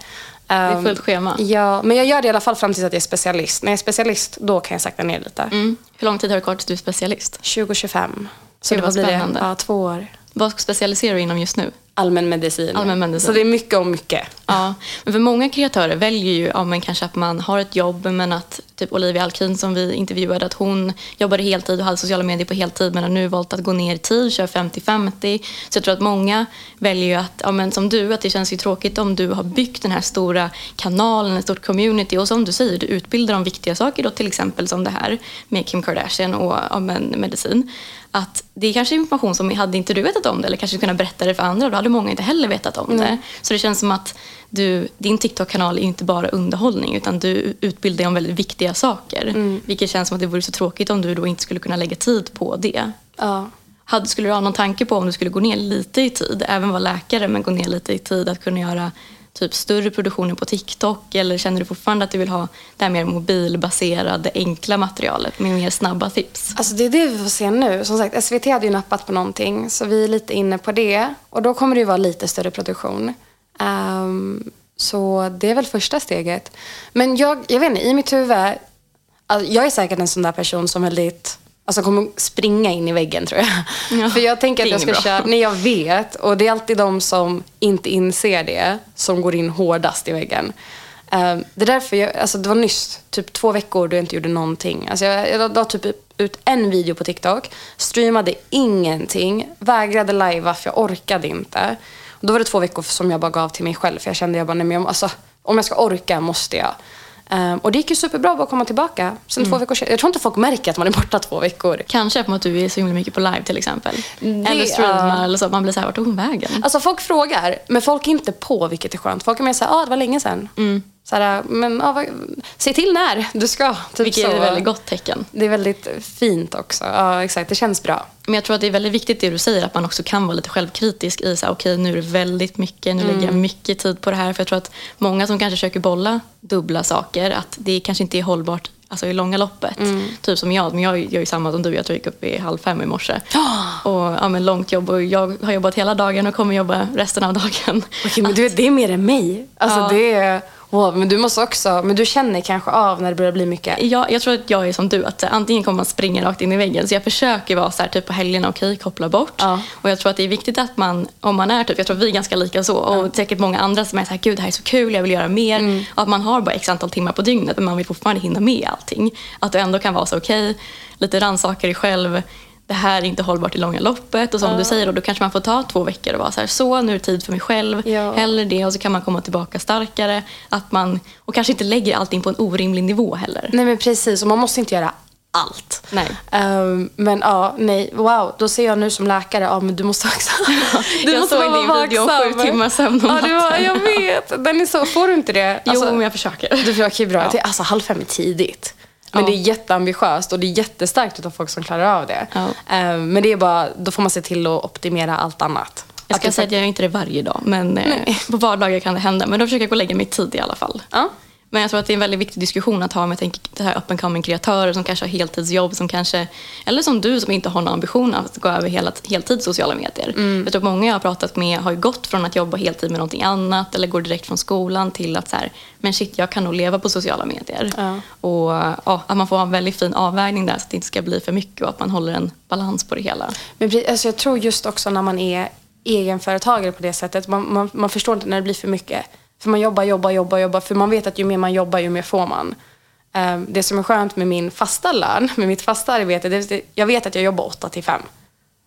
Det är fullt ehm, schema. Ja, men jag gör det i alla fall fram tills att jag är specialist. När jag är specialist, då kan jag sakta ner lite. Mm. Hur lång tid har det kvar tills du är specialist? 2025. Så det, det var spännande. Det? Ja, två år. Vad specialiserar du inom just nu? allmänmedicin. allmänmedicin. Så det är mycket om mycket. Ja, men för många kreatörer väljer ju ja, men kanske att man har ett jobb men att typ Olivia Alkin som vi intervjuade att hon jobbade heltid och hade sociala medier på heltid men har nu valt att gå ner i tid, kör 50-50. Så jag tror att många väljer ju att, ja, men som du, att det känns ju tråkigt om du har byggt den här stora kanalen, ett stort community och som du säger, du utbildar om viktiga saker då till exempel som det här med Kim Kardashian och ja, men, medicin att det är kanske information som hade inte du vetat om det eller kanske kunnat berätta det för andra. Då hade många inte heller vetat om mm. det. Så det känns som att du, din TikTok-kanal är inte bara underhållning utan du utbildar om väldigt viktiga saker. Mm. Vilket känns som att det vore så tråkigt om du då inte skulle kunna lägga tid på det. Ja. Hade, skulle du ha någon tanke på om du skulle gå ner lite i tid, även vara läkare men gå ner lite i tid att kunna göra typ större produktioner på TikTok eller känner du fortfarande att du vill ha det här mer mobilbaserade enkla materialet med mer snabba tips? Alltså det är det vi får se nu. Som sagt, SVT hade ju nappat på någonting så vi är lite inne på det och då kommer det ju vara lite större produktion. Um, så det är väl första steget. Men jag, jag vet inte, i mitt huvud, alltså jag är säkert en sån där person som väldigt Alltså kommer springa in i väggen tror jag. Ja, För jag tänker att jag ska bra. köra, nej jag vet. Och det är alltid de som inte inser det som går in hårdast i väggen. Um, det är därför jag, alltså det var nyss, typ två veckor då jag inte gjorde någonting. Alltså jag, jag la typ ut en video på TikTok, streamade ingenting, vägrade lajva för jag orkade inte. Och då var det två veckor som jag bara gav till mig själv för jag kände jag bara, nej men jag, alltså, om jag ska orka måste jag. Um, och det gick ju superbra att komma tillbaka. Sen mm. två veckor Jag tror inte folk märker att man är borta två veckor. Kanske för att du är så himla mycket på live till exempel. Det, eller streamar uh, eller så. Man blir såhär, vart tog hon vägen? Alltså folk frågar, men folk är inte på vilket är skönt. Folk är mer såhär, ja ah, det var länge sedan. Mm. Såhär, men ah, se till när du ska. Typ Vilket så. är ett väldigt gott tecken. Det är väldigt fint också. Ja, exakt. Det känns bra. Men jag tror att det är väldigt viktigt det du säger, att man också kan vara lite självkritisk i så okej okay, nu är det väldigt mycket, nu mm. lägger jag mycket tid på det här. För jag tror att många som kanske försöker bolla dubbla saker, att det kanske inte är hållbart alltså i långa loppet. Mm. Typ som jag, men jag gör ju samma som du. Jag tror jag gick upp i halv fem i morse. Oh! Och, ja, men långt jobb och jag har jobbat hela dagen och kommer jobba resten av dagen. Okej, men du, det är mer än mig. Alltså, ja. det är... Wow, men du måste också, men du känner kanske av när det börjar bli mycket? Ja, jag tror att jag är som du, att antingen kommer man springa rakt in i väggen. Så jag försöker vara så här, typ på helgerna, okej, okay, koppla bort. Ja. Och jag tror att det är viktigt att man, om man är typ, jag tror att vi är ganska lika så. Och ja. säkert många andra som är så här, gud det här är så kul, jag vill göra mer. Mm. Och att man har bara x antal timmar på dygnet, men man vill fortfarande hinna med allting. Att du ändå kan vara så, okej, okay, lite rannsaka dig själv det här är inte hållbart i långa loppet. Och som du säger, då, då kanske man får ta två veckor och vara så här, så nu är det tid för mig själv. Ja. Hellre det och så kan man komma tillbaka starkare. Att man, och kanske inte lägger allting på en orimlig nivå heller. Nej men precis, och man måste inte göra allt. Nej. Ehm, men ja, nej, wow, då ser jag nu som läkare, ja men du måste också du Jag måste såg vara din video om sju timmars sömn om ja, det var, natten. Jag vet, den är så, får du inte det? Jo, Alltså, men jag försöker. Du försöker bra. Ja. Alltså halv fem är tidigt. Men det är jätteambitiöst och det är jättestarkt av folk som klarar av det. Ehm, men det är bara, då får man se till att optimera allt annat. Jag Att ska det säga att jag gör inte det varje dag, men eh, på vardagar kan det hända. Men då försöker jag gå och lägga mig tid i alla fall. Men jag tror att det är en väldigt viktig diskussion att ha med tänk, det här up and coming kreatörer som kanske har heltidsjobb, som kanske, eller som du som inte har någon ambition att gå över hela, heltid sociala medier. Mm. Jag tror många jag har pratat med har ju gått från att jobba heltid med någonting annat eller går direkt från skolan till att så här, men shit, jag kan nog leva på sociala medier. Ja. Och ja, att man får ha en väldigt fin avvägning där så att det inte ska bli för mycket och att man håller en balans på det hela. Men alltså jag tror just också när man är egenföretagare på det sättet, man, man, man förstår inte när det blir för mycket. För man jobbar, jobbar, jobbar, jobbar. För man vet att ju mer man jobbar, ju mer får man. Ehm, det som är skönt med min fasta lön, med mitt fasta arbete, det är att jag vet att jag jobbar 8 till 5.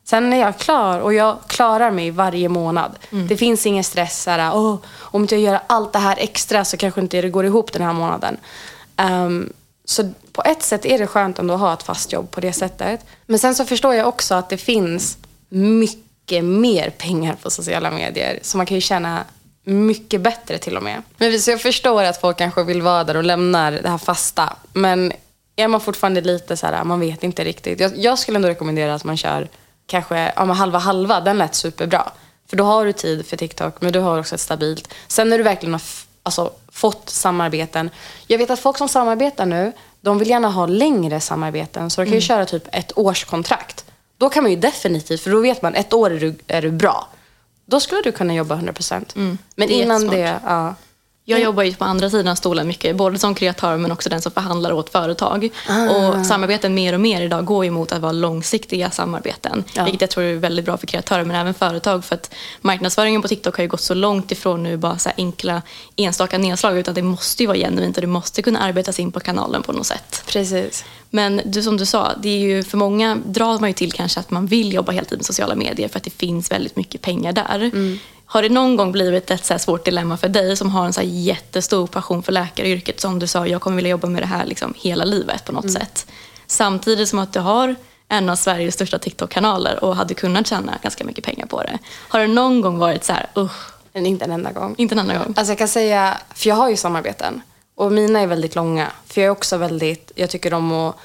Sen är jag klar och jag klarar mig varje månad. Det finns ingen stress. Såhär, Åh, om inte jag gör allt det här extra så kanske inte det går ihop den här månaden. Ehm, så på ett sätt är det skönt ändå att ha ett fast jobb på det sättet. Men sen så förstår jag också att det finns mycket mer pengar på sociala medier. Så man kan ju tjäna mycket bättre till och med. Men så jag förstår att folk kanske vill vara där och lämnar det här fasta. Men är man fortfarande lite så här, man vet inte riktigt. Jag, jag skulle ändå rekommendera att man kör kanske ja, halva halva. Den lät superbra. För då har du tid för TikTok, men du har också ett stabilt. Sen när du verkligen har alltså, fått samarbeten. Jag vet att folk som samarbetar nu, de vill gärna ha längre samarbeten. Så de kan ju köra typ ett årskontrakt. Då kan man ju definitivt, för då vet man ett år är du, är du bra. Då skulle du kunna jobba 100%. Men Det innan det, ja. Jag jobbar ju på andra sidan stolen mycket, både som kreatör men också den som förhandlar åt företag. Och samarbeten mer och mer idag går ju mot att vara långsiktiga samarbeten. Ja. Vilket jag tror är väldigt bra för kreatörer men även företag. För att marknadsföringen på TikTok har ju gått så långt ifrån nu bara så enkla enstaka nedslag. Utan det måste ju vara genuint och det måste kunna arbetas in på kanalen på något sätt. Precis. Men du, som du sa, det är ju för många drar man ju till kanske att man vill jobba heltid med sociala medier för att det finns väldigt mycket pengar där. Har det någon gång blivit ett så svårt dilemma för dig som har en så jättestor passion för läkaryrket som du sa, jag kommer vilja jobba med det här liksom hela livet på något sätt. Samtidigt som att du har en av Sveriges största TikTok-kanaler och hade kunnat tjäna ganska mycket pengar på det. Har det någon gång varit så här, usch, inte en enda gång. inte en annan gång? Alltså jag kan säga, för jag har ju samarbeten. Och mina är väldigt långa. För jag är också väldigt, jag tycker om att,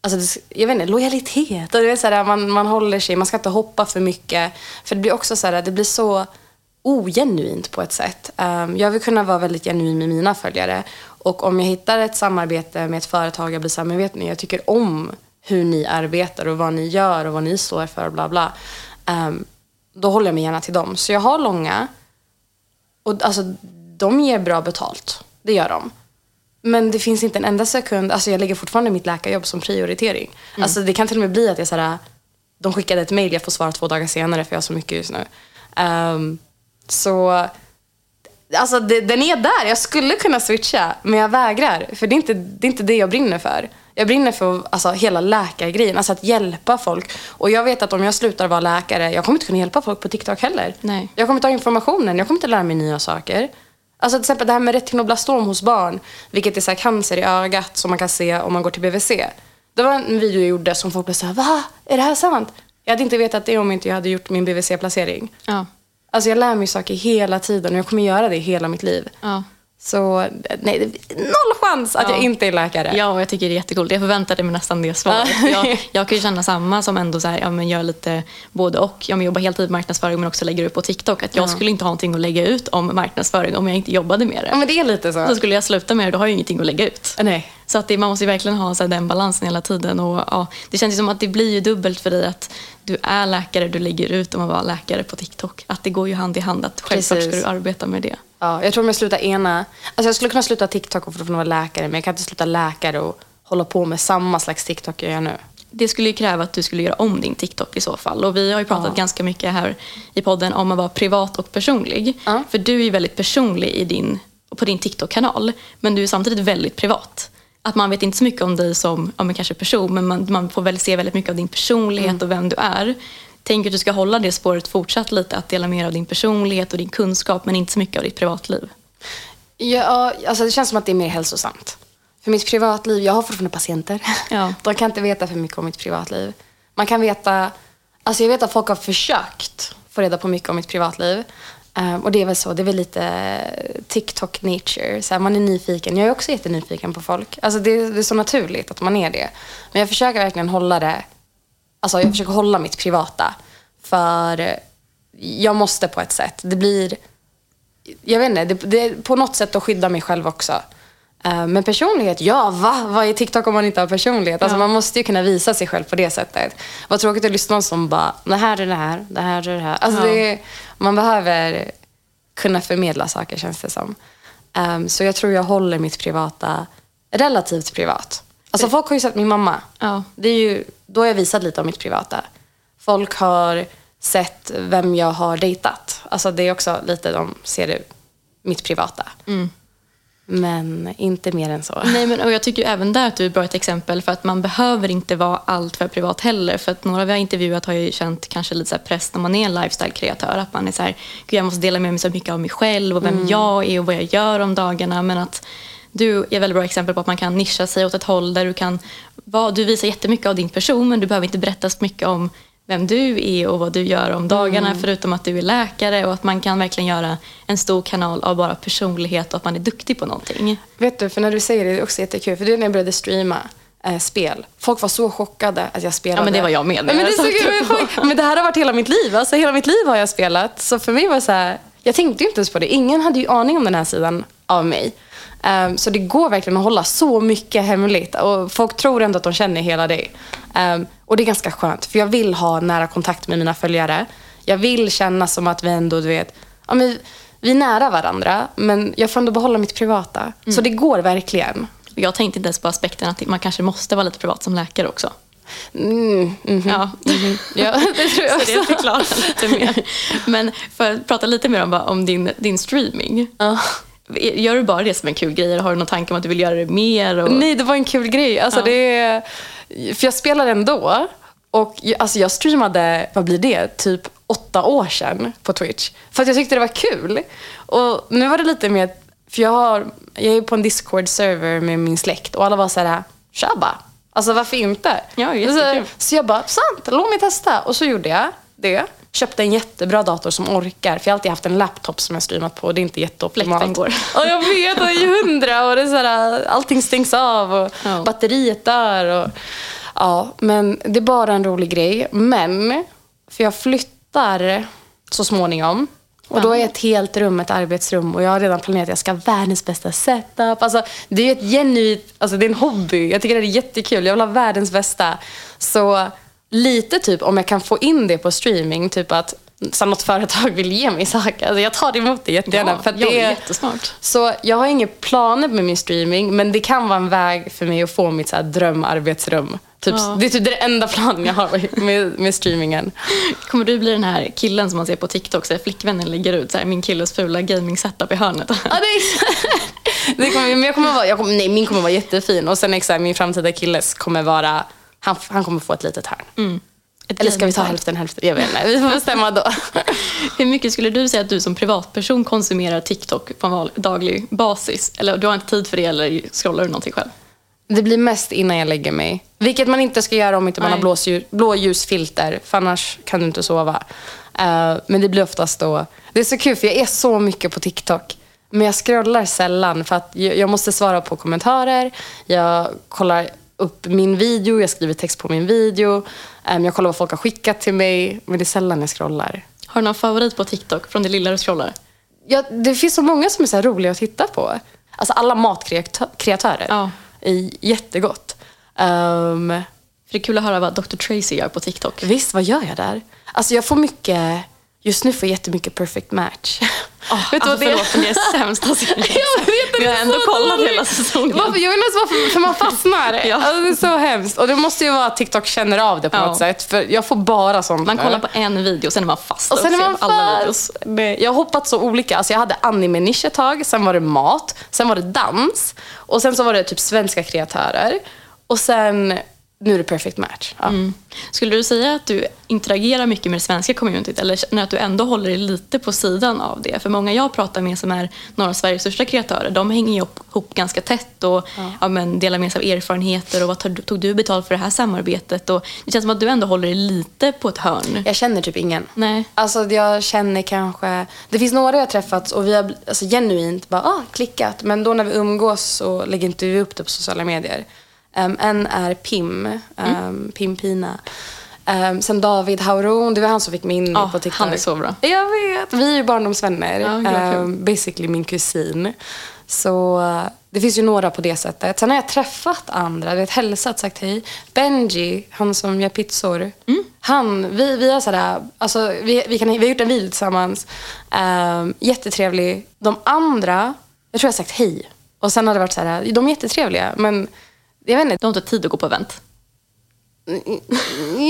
alltså jag vet inte, lojalitet. Och det är så här, man, man håller sig, man ska inte hoppa för mycket. För det blir också så här, det blir så ogenuint på ett sätt. Um, jag vill kunna vara väldigt genuin med mina följare. Och om jag hittar ett samarbete med ett företag, jag blir så här, men vet ni, jag tycker om hur ni arbetar och vad ni gör och vad ni står för, bla bla. Um, då håller jag mig gärna till dem. Så jag har långa, och alltså, de ger bra betalt. Det gör de. Men det finns inte en enda sekund, alltså jag lägger fortfarande mitt läkarjobb som prioritering. Alltså det kan till och med bli att jag såhär, de skickade ett mail, jag får svara två dagar senare för jag har så mycket just nu. Ehm, så, alltså det, den är där, jag skulle kunna switcha, men jag vägrar. För det är inte det, är inte det jag brinner för. Jag brinner för alltså, hela läkargrejen, alltså att hjälpa folk. Och jag vet att om jag slutar vara läkare, jag kommer inte kunna hjälpa folk på TikTok heller. Nej. Jag kommer inte ha informationen, jag kommer inte lära mig nya saker. Alltså till exempel det här med retinoblastom hos barn, vilket är så cancer i ögat som man kan se om man går till BVC. Det var en video jag gjorde som folk blev så här, va? Är det här sant? Jag hade inte vetat det om inte jag hade gjort min BVC-placering. Ja. Alltså jag lär mig saker hela tiden och jag kommer göra det hela mitt liv. ja. Så nej, noll chans att Ja. jag inte är läkare. Ja, och jag tycker det är jättekult. Jag förväntade mig nästan det svaret. Ja. Jag, jag kan ju känna samma som ändå så här, ja, men gör lite både och. Jag jobbar heltid med marknadsföring men också lägger upp på TikTok. Att jag skulle inte ha någonting att lägga ut om marknadsföring om jag inte jobbade med det. Ja, men det är lite så. Så skulle jag sluta med det, då har jag ingenting att lägga ut. Nej. Så att det, man måste ju verkligen ha så här, den balansen hela tiden. Och, ja, det känns som att det blir ju dubbelt för dig att du är läkare, du lägger ut om att vara läkare på TikTok. Att det går ju hand i hand, att självklart ska du arbeta med det. Ja, jag tror om jag slutar ena... Alltså jag skulle kunna sluta TikTok och fortfarande vara läkare, men jag kan inte sluta läkare och hålla på med samma slags TikTok jag gör nu. Det skulle ju kräva att du skulle göra om din TikTok i så fall. Och vi har ju pratat ganska mycket här i podden om att vara privat och personlig. Ja. För du är ju väldigt personlig i din, på din TikTok-kanal. Men du är samtidigt väldigt privat. att man vet inte så mycket om dig som ja, kanske person, men man, man får väl se väldigt mycket av din personlighet Mm. och vem du är. Tänker att du ska hålla det spåret fortsatt lite, att dela mer av din personlighet och din kunskap, men inte så mycket av ditt privatliv? Ja, alltså det känns som att det är mer hälsosamt. För mitt privatliv, jag har fortfarande patienter. Ja. De kan inte veta för mycket om mitt privatliv. Man kan veta, alltså jag vet att folk har försökt få reda på mycket om mitt privatliv. Ehm, och det är väl så, det är väl lite TikTok nature. Så här, man är nyfiken. Jag är också jättenyfiken på folk. Alltså det, det är så naturligt att man är det. Men jag försöker verkligen hålla det, alltså jag försöker hålla mitt privata. För jag måste på ett sätt. Det blir, jag vet inte, det, det är på något sätt att skydda mig själv också. Eh, Men personlighet, ja va? Vad är TikTok om man inte har personlighet? Alltså man måste ju kunna visa sig själv på det sättet. Vad tråkigt att lyssna som bara, det här är det här, det här är det här. Alltså Ja. det man behöver kunna förmedla saker känns det som. Ehm, så jag tror jag håller mitt privata relativt privat. Alltså folk har ju sett min mamma. Ja. Det är ju, då har jag visat lite om mitt privata. Folk har sett vem jag har dejtat. Alltså det är också lite, de ser det, mitt privata. Men inte mer än så. Nej, men, och jag tycker även där att du är ett bra ett exempel för att man behöver inte vara allt för privat heller. För att några vi har intervjuat har ju känt kanske lite så press när man är en lifestyle-kreatör. Att man är så här, Gud, jag måste dela med mig så mycket av mig själv och vem jag är och vad jag gör om dagarna. Men att du är väldigt bra exempel på att man kan nischa sig åt ett håll där du kan vara, du visar jättemycket av din person men du behöver inte berätta så mycket om vem du är och vad du gör om dagarna förutom att du är läkare och att man kan verkligen göra en stor kanal av bara personlighet och att man är duktig på någonting. Vet du, för när du säger det, det är också jättekul. För du när jag började streama eh, spel. Folk var så chockade att jag spelade. Ja, men det var jag med. Men, men, det, är så men det här har varit hela mitt liv. Alltså hela mitt liv har jag spelat. Så för mig var det så här, jag tänkte ju inte ens på det. Ingen hade ju aning om den här sidan av mig. Ehm, så det går verkligen att hålla så mycket hemligt. Och folk tror ändå att de känner hela dig. Ehm, och det är ganska skönt. För jag vill ha nära kontakt med mina följare. Jag vill känna som att vi ändå, du vet, ja, men vi är nära varandra. Men jag får ändå behålla mitt privata. Så det går verkligen. Jag tänkte inte ens på aspekten att man kanske måste vara lite privat som läkare också. Mm, mhm. Ja. Ja, det tror jag Så det också. förklarar lite mer. Men för att prata lite mer om, om din, din streaming. Ja. Gör du bara det som en kul grej eller har du någon tanke om att du vill göra det mer? Och... Nej, det var en kul grej. Alltså, Ja. det för jag spelar ändå. Och jag- alltså, jag streamade, vad blir det, typ åtta år sedan på Twitch. För att jag tyckte det var kul. Och nu var det lite mer, för jag, har, jag är på en Discord-server med min släkt och alla var så här, kör bara. Alltså varför inte? Ja, så, så jag bara, sant, låt mig testa. Och så gjorde jag det. Köpte en jättebra dator som orkar. För jag har alltid haft en laptop som jag streamat på och det är inte jätteoptimalt. Går. Ja, jag vet. Och i hundra och det är så här, allting stängs av och Ja. batteriet dör. Och, ja, men det är bara en rolig grej. Men, för jag flyttar så småningom. Och då är ett helt rum ett arbetsrum och jag har redan planerat att jag ska ha världens bästa setup. Alltså, det är ett genuint, alltså det är en hobby. Jag tycker det är jättekul. Jag vill ha världens bästa. Så lite typ om jag kan få in det på streaming, typ att så något företag vill ge mig saker. Alltså jag tar emot det jättegärna. Ja, för det det är jättesmart. Så jag har inga planer med min streaming, men det kan vara en väg för mig att få mitt så drömarbetsrum. Typ, Ja. Det är typ det enda planen jag har med, med streamingen. Kommer du bli den här killen som man ser på TikTok, så här, flickvännen lägger ut så här, min killes fula gaming setup i hörnet? Ja, det det kommer, men jag kommer vara, jag kommer, nej, min kommer vara jättefin. Och sen exakt, min framtida killes kommer vara, han, han kommer få ett litet hörn. Ett Eller ska vi ta hälften hälften? Jag vet inte, vi får bestämma då. Hur mycket skulle du säga att du som privatperson konsumerar TikTok på en daglig basis? Eller du har inte tid för det eller scrollar du någonting själv? Det blir mest innan jag lägger mig. Vilket man inte ska göra om inte man Nej. har blåsljus, blåljusfilter. För annars kan du inte sova. Eh, men det blir oftast då... Det är så kul för jag är så mycket på TikTok. Men jag scrollar sällan för att jag måste svara på kommentarer. Jag kollar upp min video, jag skriver text på min video. Um, jag kollar vad folk har skickat till mig. Men det är sällan jag scrollar. Har du någon favorit på TikTok från det lilla du scrollar? Ja, det finns så många som är så roliga att titta på. Alltså alla matkreatörer. Ja. är jättegott. Um, För det är kul att höra vad Dr. Tracy gör på TikTok. Visst, vad gör jag där? Alltså jag får mycket... just nu får jag jättemycket perfect match. Oh, vet du vad det är? Förlåt, det är jag vet, Vi har ändå kollat hela säsongen. Varför, jag vet inte varför för man fastnar. Ja. alltså, det är så hemskt. Och det måste ju vara att TikTok känner av det på Ja. något sätt. För jag får bara sånt. Man kollar på en video, sen är man fast Och sen är ser man på alla videos. fast. Jag har hoppat så olika. Alltså jag hade anime-nisch ett tag, sen var det mat, sen var det dans och sen så var det typ svenska kreatörer. Och sen, nu är det perfect match. Ja. Mm. Skulle du säga att du interagerar mycket med det svenska communityt eller känner att du ändå håller dig lite på sidan av det? För många jag pratar med som är några av Sveriges största kreatörer, de hänger ihop ganska tätt och ja. men, delar med sig av erfarenheter och vad tog, du betalt för det här samarbetet? Och det känns som att du ändå håller dig lite på ett hörn. Jag känner typ ingen. Nej. Alltså jag känner kanske... Det finns några jag har träffats och vi har alltså, genuint bara ah, klickat. Men då när vi umgås så lägger inte vi upp det på sociala medier. Um, en är Pim, um, Pim Pina. Um, sen David Hauron, det var han som fick mig in Ja, på TikTok. han är så bra. Jag vet, vi är ju barndomsvänner. Ja, um, basically min kusin. Så uh, det finns ju några på det sättet. Sen har jag träffat andra, vet, hälsat, sagt hej. Benji, han som gör pizzor. Mm. Han, vi, vi har sådär, alltså, vi, vi, kan, vi har gjort en video tillsammans. Um, jättetrevlig. De andra, jag tror jag har sagt hej. Och sen har det varit så här, de är jättetrevliga men jag vet inte. Du har inte tid att gå på event. Mm,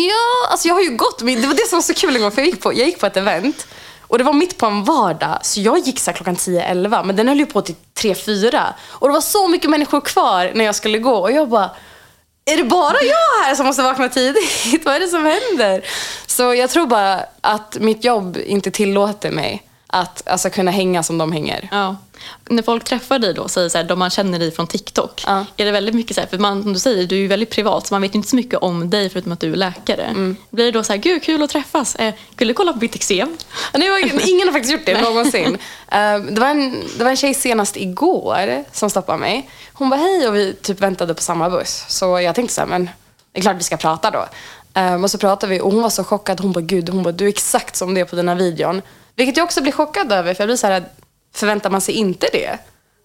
ja, alltså jag har ju gått, men det var det som var så kul en gång för jag gick på, jag gick på ett event och det var mitt på en vardag så jag gick så här klockan 10-11 men den höll ju på till 3-4 och det var så mycket människor kvar när jag skulle gå och jag bara är det bara jag här som måste vakna tidigt? Vad är det som händer? Så jag tror bara att mitt jobb inte tillåter mig att alltså, kunna hänga som de hänger. Ja. När folk träffar dig då säger så här, de man känner dig från TikTok, Ja. är det väldigt mycket så här, för man, som du säger, du är ju väldigt privat så man vet inte så mycket om dig förutom att du är läkare. Mm. Blir det då så här, gud kul att träffas, eh, vill du kolla på mitt eksem? Ingen har faktiskt gjort det någonsin. Eh, det, var en, det var en tjej senast igår som stoppade mig. Hon var hej och vi typ väntade på samma buss. Så jag tänkte så här, men det är klart vi ska prata då. Eh, och så pratade vi och hon var så chockad. Hon bara, gud, hon bara, du är exakt som det är på här videon. Vilket jag också blir chockad över för jag blir så här, förväntar man sig inte det?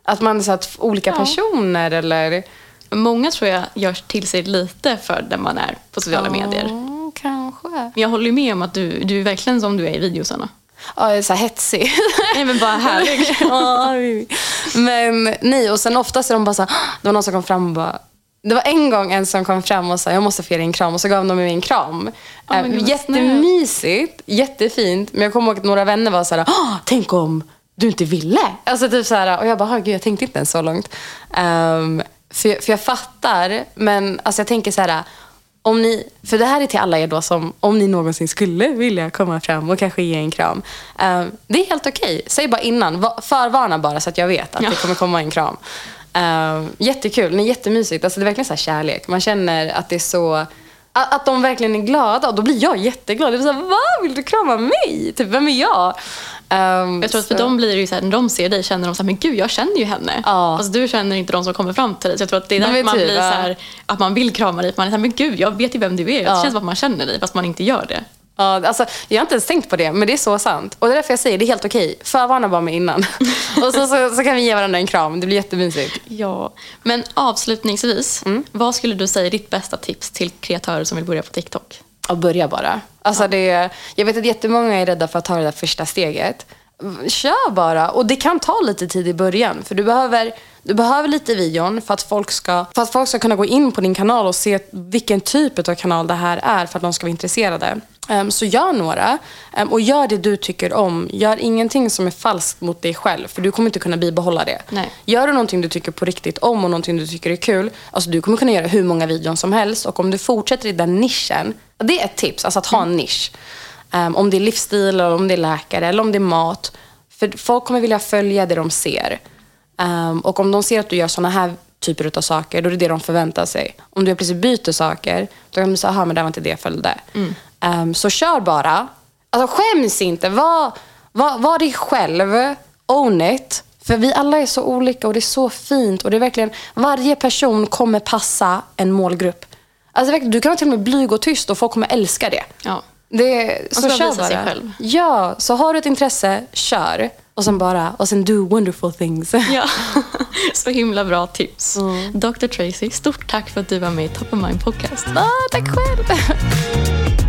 Att man är så här, att olika Ja. personer eller? Många tror jag gör till sig lite för där man är på sociala medier. Ja, kanske. Men jag håller med om att du, du är verkligen som du är i videosarna. Ja, jag är så här hetsig. Nej men bara härlig. Men nej, och sen oftast är de bara så här, det var någon som kom fram och bara det var en gång en som kom fram och sa jag måste få ge dig en kram och så gav de mig en kram. Men Eh, vad Jättemysigt, jättefint. Men jag kommer ihåg att några vänner var så här, "Ah, tänk om du inte ville. Alltså typ så här, och jag bara, "Ah, gud jag tänkte inte ens så långt. Ehm, för, jag- för jag fattar, men alltså jag tänker så här, om ni, för det här är till alla er då som, om ni någonsin skulle vilja komma fram och kanske ge en kram. Ehm, det är helt okej. Säg bara innan, Va- förvarna bara så att jag vet att Ja. det kommer komma en kram. Ehm, jättekul, det är jättemysigt. Alltså det är verkligen så här kärlek. Man känner att det är så, att, att de verkligen är glada och då blir jag jätteglad. Det är så här, Va? Vill du krama mig? Typ, vem är jag? Ehm, Jag tror att för så- dem blir det ju så här, när de ser dig känner de så här, men gud jag känner ju henne. Ja. Alltså du känner inte de som kommer fram till dig. Så jag tror att det är därför är man typ, blir så här, att man vill krama dig. Man är så här, men gud jag vet ju vem du är. Ja. Det känns som att man känner dig fast man inte gör det. Ja, alltså, jag har inte ens tänkt på det, men det är så sant. Och det är därför jag säger det är helt okej. Förvarna bara mig innan. och så, så, så kan vi ge varandra en kram. Det blir jättemysigt. Ja, men avslutningsvis, Mm. vad skulle du säga är ditt bästa tips till kreatörer som vill börja på TikTok? Och börja bara. Alltså det, jag vet att jättemånga är rädda för att ta det där första steget. Kör bara. Och det kan ta lite tid i början. För du behöver, du behöver lite videon för att, folk ska, för att folk ska kunna gå in på din kanal och se vilken typ av kanal det här är för att de ska vara intresserade. Ehm, så gör några. Ehm, och gör det du tycker om. Gör ingenting som är falskt mot dig själv. För du kommer inte kunna bibehålla det. Nej. Gör du någonting du tycker på riktigt om och någonting du tycker är kul, alltså du kommer kunna göra hur många videon som helst. Och om du fortsätter i den nischen, det är ett tips, alltså att ha en nisch. Um, om det är livsstil, eller om det är läkare eller om det är mat. För folk kommer vilja följa det de ser. Um, och om de ser att du gör såna här typer av saker, då är det det de förväntar sig. Om du plötsligt byter saker, då kan de säga, aha, men det var inte det jag följde. Um, så kör bara. Alltså skäms inte. Var, var, var dig själv. Own it. För vi alla är så olika och det är så fint. Och det är verkligen, varje person kommer passa en målgrupp. Alltså du kan vara till och med blyg och tyst och folk kommer älska det. Ja. det så ska kör visa sig bara. själv. Ja, så har du ett intresse, kör. Och sen bara, och sen do wonderful things. Ja, så himla bra tips. Mm. Dr. Tracy, stort tack för att du var med i Top of Mind Podcast. ah, tack själv.